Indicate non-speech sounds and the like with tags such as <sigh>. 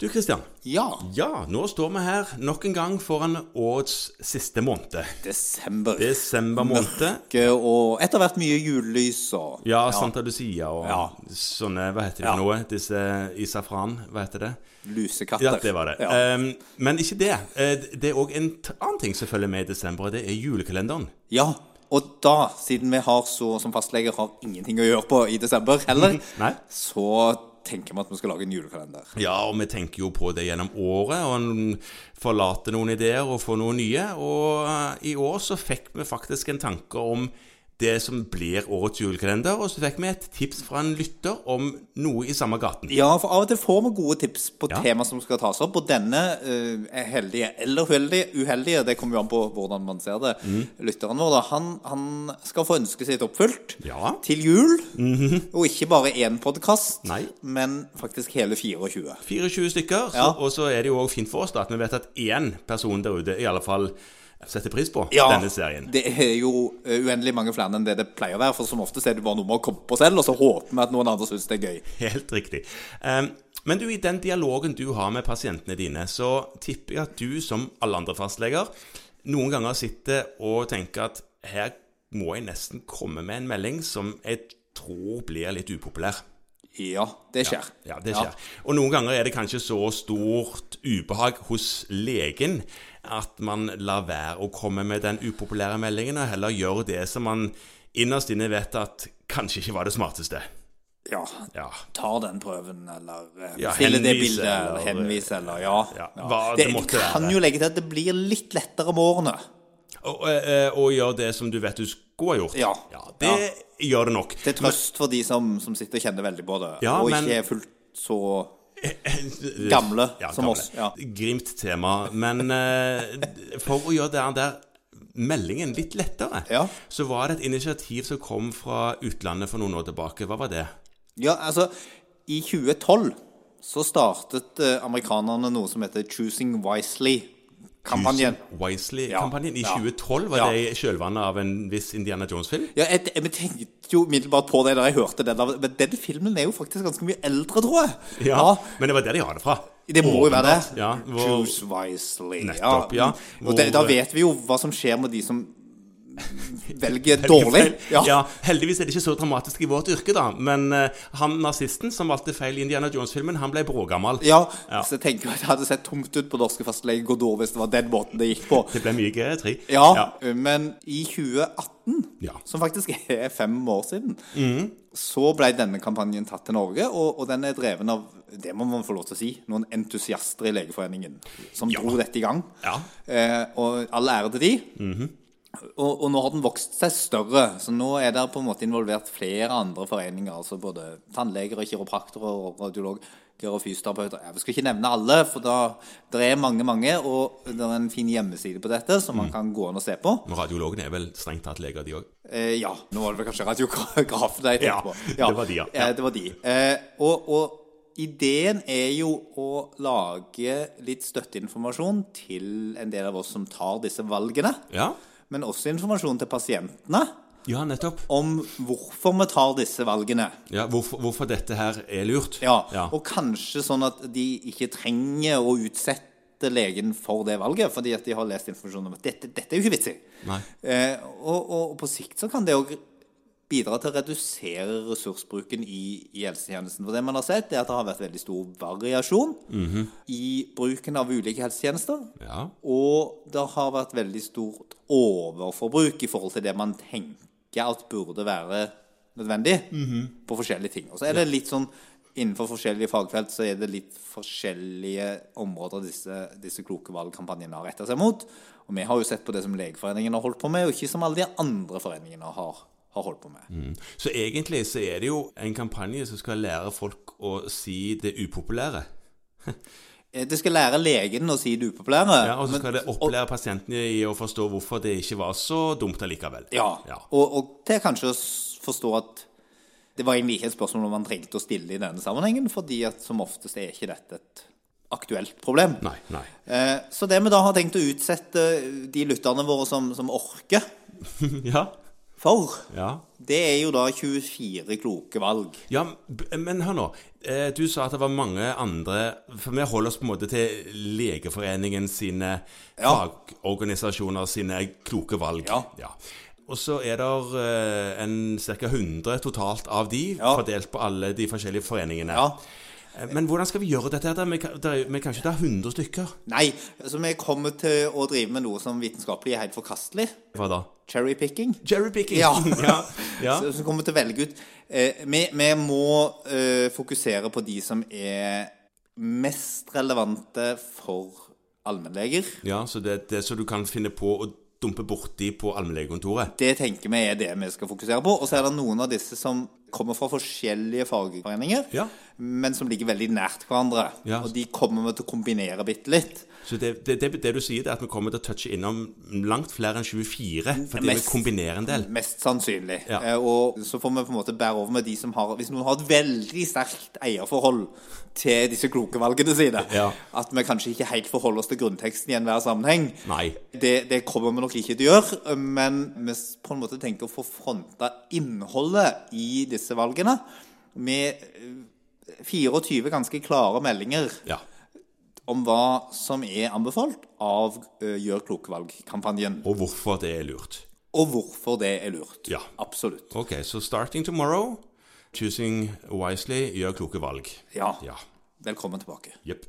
Du Kristian. Ja. Ja, nå står vi her nok en gang foran årets siste måned. Desember. Desember måned. Mørke og etter hvert mye julelys og Ja, Santa Lucia og Ja. sånne Hva heter de Ja. noe? Disse i safran, hva heter det? lusekatter. Ja, det var det. Ja. Ehm, men ikke det. Eh, Det er òg en annen ting som følger med i desember, og det er julekalenderen. ja. Og da, siden vi har så, som fastleger har ingenting å gjøre på i desember heller, <laughs> så tenker vi at vi skal lage en julekalender. Ja, og vi tenker jo på det gjennom året, og en forlate noen ideer og få noen nye. Og eh, i år så fikk vi faktisk en tanke om det som blir årets julekalender, og så fikk vi et tips fra en lytter om noe i samme gaten. Ja, for av og til får vi gode tips på Ja. tema som skal tas opp. Og denne uh, er heldige eller uheldige, uheldige, det kommer jo an på hvordan man ser det. Mm. Lytteren vår, da, han, han skal få ønsket sitt oppfylt Ja. til jul. Og ikke bare én podkast, men faktisk hele 24. 24 stykker, så, Ja. og så er det jo òg fint for oss da, at vi vet at én person der ute i alle fall setter pris på Ja, denne serien. Det er jo eh, uendelig mange flere enn det det pleier å være. For som oftest er det bare noe med å komme på selv, og så håper vi at noen andre syns det er gøy. Helt riktig. Um, men du, i den dialogen du har med pasientene dine, så tipper jeg at du, som alle andre fastleger, noen ganger sitter og tenker at her må jeg nesten komme med en melding som jeg tror blir litt upopulær. Ja, det skjer. Ja, det skjer. Og noen ganger er det kanskje så stort ubehag hos legen at man lar være å komme med den upopulære meldingen, og heller gjør det som man innerst inne vet at kanskje ikke var det smarteste. Ja. Ja. Tar den prøven, eller eh, Ja, stiller det bildet, eller eller- henviser, eller ja. Ja, ja. det, det du kan være. jo legge til at det blir litt lettere med årene. Og, eh, og gjør det som du vet du skulle ha gjort. Ja. det gjør det nok. Til trøst for de som, som sitter og kjenner veldig på det, Ja, og men- ikke er fullt så <laughs> gamle Ja, som gamle. oss. Ja. Grimt tema. Men eh, for å gjøre den der meldingen litt lettere, Ja. så var det et initiativ som kom fra utlandet for noen år tilbake. Hva var det? ja, altså, i 2012 så startet eh, amerikanerne noe som heter Choosing Wisely-kampanjen. Wisely-kampanjen i Ja, i 2012. Var Ja. det i kjølvannet av en viss Indiana Jones-film? Ja, jeg, jeg tenkte jo umiddelbart på det da jeg hørte den. Men den filmen er jo faktisk ganske mye eldre, tror jeg. Ja, Men det var der de har det fra. Det må jo være det. Ja, hvor- Choose wisely. Nettopp, ja. Og det, da vet vi jo hva som skjer med de som <laughs> velger dårlig. Ja. Heldigvis er det ikke så dramatisk i vårt yrke, da. Men uh, han nazisten som valgte feil i Indiana Jones-filmen, han ble brågammal. Ja, Ja. så jeg tenker at det hadde sett tungt ut på norske fastleger Godot hvis det var den måten det gikk på. Det ble mye geriatri. Ja, men i 2018, Ja. som faktisk er fem år siden, så ble denne kampanjen tatt til Norge, og, og den er dreven av, det må man få lov til å si, noen entusiaster i Legeforeningen som Ja. dro dette i gang. Ja. Eh, og all ære til de. Og, og nå har den vokst seg større, så nå er det på en måte involvert flere andre foreninger, altså både tannleger og kiropraktorer og radiologer og fysioterapeuter. Jeg skal ikke nevne alle, for da, det er mange, mange, og det er en fin hjemmeside på dette som man kan gå inn og se på. Men radiologene er vel strengt tatt leger, de òg. Eh, ja, nå var det vel kanskje radiografen jeg tenkte på. Ja, det var de, ja. Eh, det var de. Eh, og, og ideen er jo å lage litt støtteinformasjon til en del av oss som tar disse valgene. Ja. Men også informasjon til pasientene ja, nettopp. om hvorfor vi tar disse valgene. Ja, hvorfor, hvorfor dette her er lurt. Ja, ja. Og kanskje sånn at de ikke trenger å utsette legen for det valget, fordi at de har lest informasjon om at dette, dette er jo ikke vits i. Eh, og, og, og på sikt så kan det òg bidra til å redusere ressursbruken i, i helsetjenesten. For det man har sett, er at det har vært veldig stor variasjon i bruken av ulike helsetjenester. Ja. Og det har vært veldig stort overforbruk i forhold til det man tenker at burde være nødvendig på forskjellige ting. Og så er det litt sånn innenfor forskjellige fagfelt så er det litt forskjellige områder disse, disse kloke valgkampanjene har retta seg mot. Og vi har jo sett på det som Legeforeningen har holdt på med, og ikke som alle de andre foreningene har, har holdt på med. Så egentlig så er det jo en kampanje som skal lære folk å si det upopulære. Eh, Det skal lære legen å si det upopulære. Ja, Og så men- skal det opplære pasientene i å forstå hvorfor det ikke var så dumt allikevel. Ja, Ja. Og, og til kanskje å forstå at det var egentlig ikke et spørsmål man trengte å stille i denne sammenhengen, fordi at som oftest er ikke dette et aktuelt problem. Nei, nei. Eh, så det vi da har tenkt å utsette de lytterne våre som, som orker, <laughs> ja. For, Ja. det er jo da 24 kloke valg. Ja, men hør nå. Eh, Du sa at det var mange andre For vi holder oss på en måte til Legeforeningen sine Ja. fagorganisasjoner sine kloke valg. Ja. Og så er det eh, en ca. 100 totalt av de, Ja. fordelt på alle de forskjellige foreningene. Ja. Eh, Men hvordan skal vi gjøre dette? her? Vi kan, er- vi kan ikke ta 100 stykker. Nei, så vi kommer til å drive med noe som vitenskapelig er helt forkastelig. Hva da? Cherrypicking. Cherrypicking. Ja. <laughs> ja. ja. Så- så kommer til å velge ut. Eh, vi, vi må eh, fokusere på de som er mest relevante for allmennleger. ja så det, det som du kan finne på å dumpe borti på allmennlegekontoret. Det tenker vi er det vi skal fokusere på. Og så er det noen av disse som kommer fra forskjellige fagforeninger, Ja. Men som ligger veldig nært hverandre. Ja. Og de kommer vi til å kombinere bitte litt. Så det, det, det, det du sier, det er at vi kommer til å touche innom langt flere enn 24, fordi vi kombinerer en del. Mest sannsynlig. Ja. Eh, og så får vi på en måte bære over med de som har Hvis noen har et veldig sterkt eierforhold til disse kloke valgene sine, Ja. at vi kanskje ikke helt forholder oss til grunnteksten i enhver sammenheng, Nei. det, det kommer vi nok ikke til å gjøre. Men vi på en måte tenker å få fronta innholdet i disse valgene med eh, 24 ganske klare meldinger Ja. om hva som er anbefalt av eh, Gjør kloke valg-kampanjen. Og hvorfor det er lurt. Og hvorfor det er lurt. Ja. Absolutt. Ok, så starting tomorrow, choosing wisely, gjør kloke valg. Ja. Ja. Velkommen tilbake. Jepp.